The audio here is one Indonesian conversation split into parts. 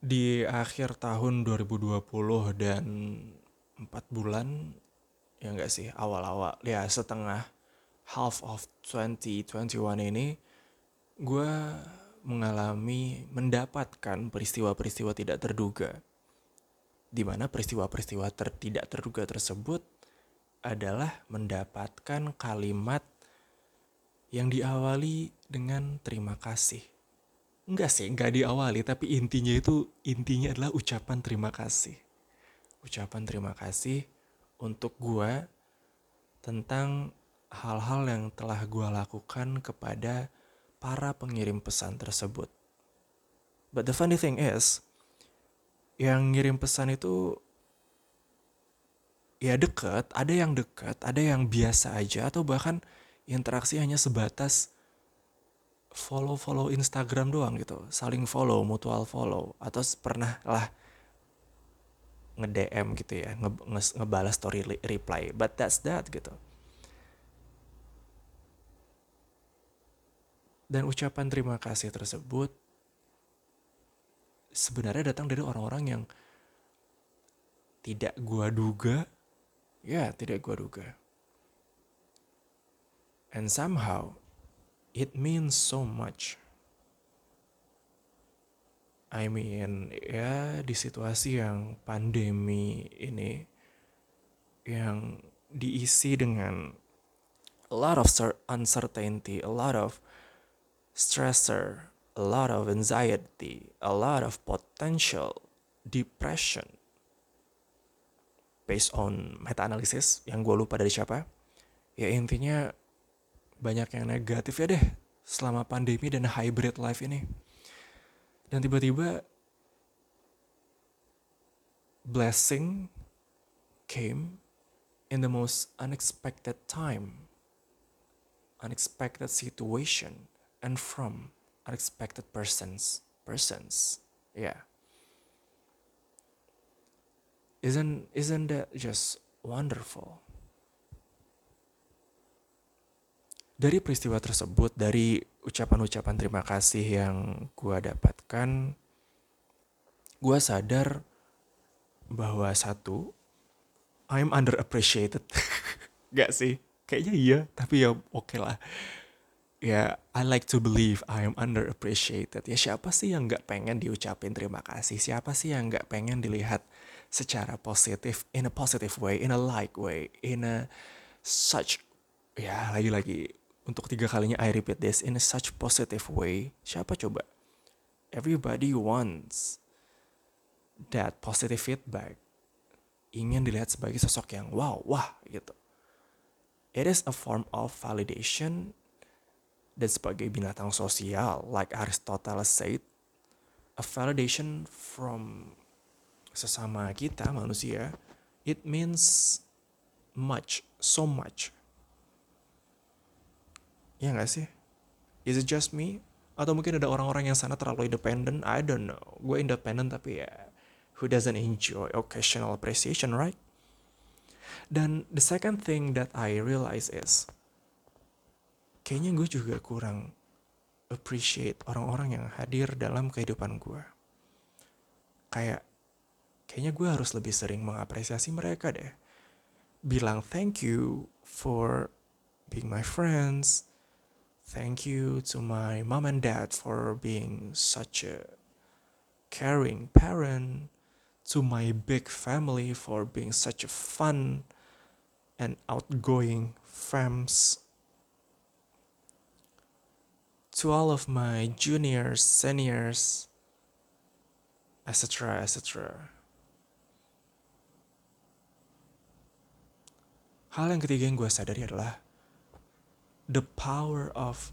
di akhir tahun 2020 dan empat bulan ya enggak sih awal-awal ya setengah half of 2021 ini gue mengalami mendapatkan peristiwa-peristiwa tidak terduga. Di mana peristiwa-peristiwa ter tidak terduga tersebut adalah mendapatkan kalimat yang diawali dengan terima kasih Enggak sih, enggak diawali, tapi intinya itu intinya adalah ucapan terima kasih. Ucapan terima kasih untuk gue tentang hal-hal yang telah gue lakukan kepada para pengirim pesan tersebut. But the funny thing is, yang ngirim pesan itu ya deket, ada yang deket, ada yang biasa aja, atau bahkan interaksi hanya sebatas follow-follow Instagram doang gitu, saling follow, mutual follow, atau pernah lah nge-DM gitu ya, nge, nge ngebalas story reply, but that's that gitu. Dan ucapan terima kasih tersebut sebenarnya datang dari orang-orang yang tidak gua duga, ya tidak gua duga. And somehow it means so much. I mean, ya di situasi yang pandemi ini yang diisi dengan a lot of uncertainty, a lot of stressor, a lot of anxiety, a lot of potential depression. Based on meta analysis yang gue lupa dari siapa, ya intinya banyak yang negatif ya deh selama pandemi dan hybrid life ini. Dan tiba-tiba blessing came in the most unexpected time, unexpected situation, and from unexpected persons. Persons, yeah. Isn't isn't that just wonderful? Dari peristiwa tersebut, dari ucapan-ucapan terima kasih yang gue dapatkan, gue sadar bahwa satu, I'm underappreciated. Gak sih? Kayaknya iya, tapi ya oke okay lah. Ya, I like to believe I am underappreciated. Ya siapa sih yang gak pengen diucapin terima kasih? Siapa sih yang gak pengen dilihat secara positif, in a positive way, in a like way, in a such, ya lagi-lagi untuk tiga kalinya I repeat this in a such positive way. Siapa coba? Everybody wants that positive feedback. Ingin dilihat sebagai sosok yang wow, wah gitu. It is a form of validation dan sebagai binatang sosial, like Aristotle said, a validation from sesama kita manusia, it means much, so much Ya nggak sih? Is it just me? Atau mungkin ada orang-orang yang sana terlalu independent? I don't know. Gue independent tapi ya, who doesn't enjoy occasional appreciation, right? Dan the second thing that I realize is, kayaknya gue juga kurang appreciate orang-orang yang hadir dalam kehidupan gue. Kayak, kayaknya gue harus lebih sering mengapresiasi mereka deh. Bilang thank you for being my friends, Thank you to my mom and dad for being such a caring parent, to my big family for being such a fun and outgoing fams, to all of my juniors, seniors, etc., etc. Hal yang ketiga yang gue sadari adalah the power of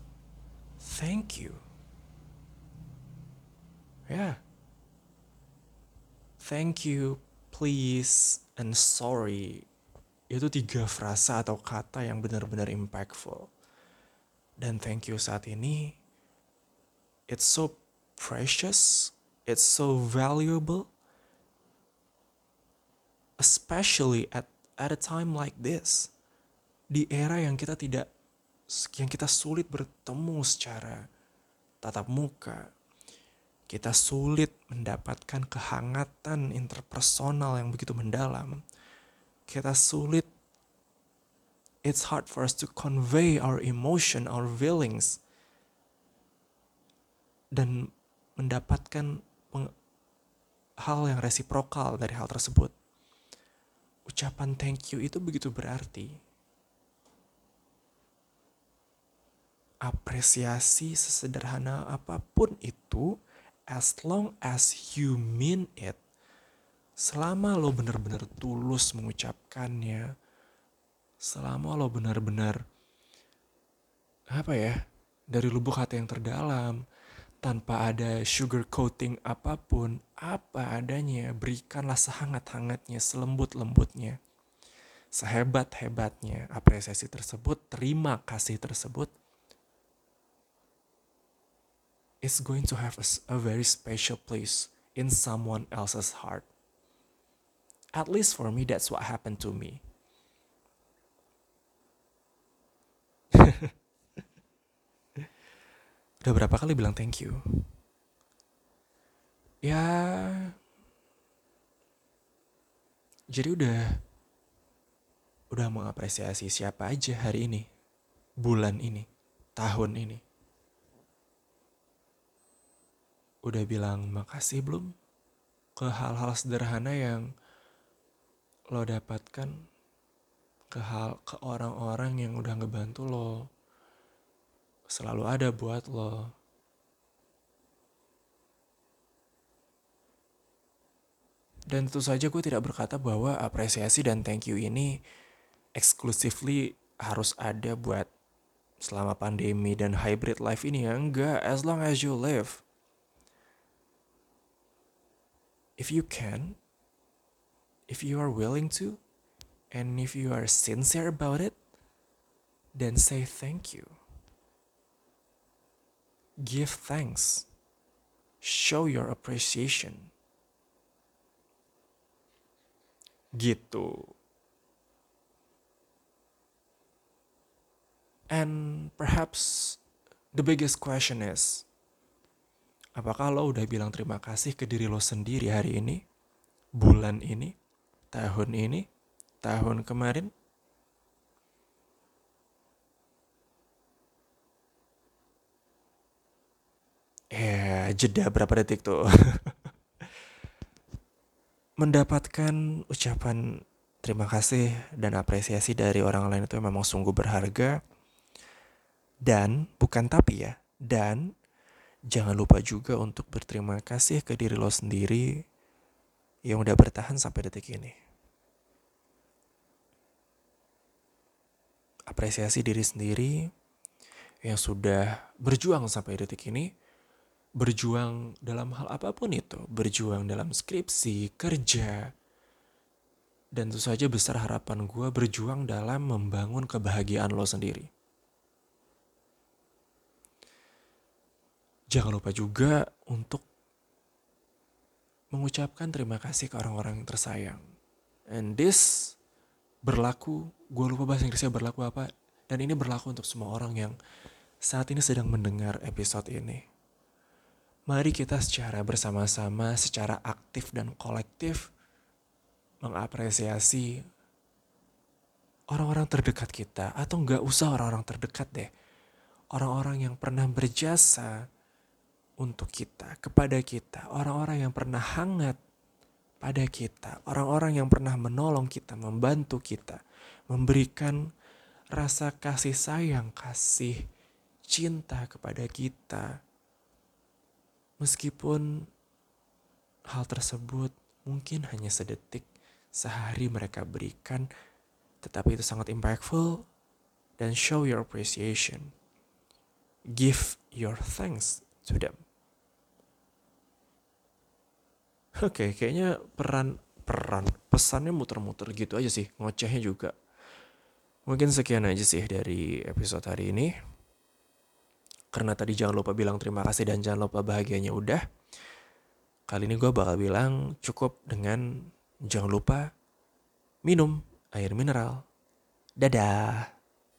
thank you. Yeah. Thank you, please, and sorry. Itu tiga frasa atau kata yang benar-benar impactful. Dan thank you saat ini, it's so precious, it's so valuable, especially at, at a time like this. Di era yang kita tidak yang kita sulit bertemu secara tatap muka. kita sulit mendapatkan kehangatan interpersonal yang begitu mendalam. Kita sulit it's hard for us to convey our emotion, our feelings dan mendapatkan hal yang resiprokal dari hal tersebut. Ucapan thank you itu begitu berarti. Apresiasi sesederhana apa pun itu as long as you mean it, selama lo benar-benar tulus mengucapkannya, selama lo benar-benar apa ya dari lubuk hati yang terdalam, tanpa ada sugar coating apa pun, apa adanya, berikanlah sehangat-hangatnya, selembut-lembutnya, sehebat-hebatnya apresiasi tersebut, terima kasih tersebut, is going to have a, a very special place in someone else's heart. At least for me, that's what happened to me. Udah berapa kali bilang thank you? Ya, jadi udah udah mengapresiasi siapa aja hari ini, bulan ini, tahun ini. Udah bilang makasih belum ke hal-hal sederhana yang lo dapatkan ke hal ke orang-orang yang udah ngebantu lo. Selalu ada buat lo. Dan tentu saja gue tidak berkata bahwa apresiasi dan thank you ini exclusively harus ada buat selama pandemi dan hybrid life ini. Ya enggak as long as you live if you can, if you are willing to, and if you are sincere about it, then say thank you. Give thanks. Show your appreciation. Gitu. And perhaps the biggest question is Apakah lo udah bilang terima kasih ke diri lo sendiri hari ini, bulan ini, tahun ini, tahun kemarin? Ya, jeda berapa detik tuh. Mendapatkan ucapan terima kasih dan apresiasi dari orang lain itu memang sungguh berharga. Dan, bukan tapi ya, dan Jangan lupa juga untuk berterima kasih ke diri lo sendiri yang udah bertahan sampai detik ini. Apresiasi diri sendiri yang sudah berjuang sampai detik ini, berjuang dalam hal apa pun itu, berjuang dalam skripsi, kerja, dan tentu saja besar harapan gue berjuang dalam membangun kebahagiaan lo sendiri. Jangan lupa juga untuk mengucapkan terima kasih ke orang-orang yang tersayang. And this berlaku, gue lupa bahasa Inggrisnya berlaku apa, dan ini berlaku untuk semua orang yang saat ini sedang mendengar episode ini. Mari kita secara bersama-sama, secara aktif dan kolektif mengapresiasi orang-orang terdekat kita, atau nggak usah orang-orang terdekat deh, orang-orang yang pernah berjasa untuk kita, kepada kita, orang-orang yang pernah hangat pada kita, orang-orang yang pernah menolong kita, membantu kita, memberikan rasa kasih sayang, kasih cinta kepada kita. Meskipun hal tersebut mungkin hanya sedetik sehari mereka berikan, tetapi itu sangat impactful dan show your appreciation. Give your thanks them. Oke, okay, kayaknya peran peran pesannya muter-muter gitu aja sih, ngocehnya juga. Mungkin sekian aja sih dari episode hari ini. Karena tadi jangan lupa bilang terima kasih dan jangan lupa bahagianya udah. Kali ini gue bakal bilang cukup dengan jangan lupa minum air mineral. Dadah.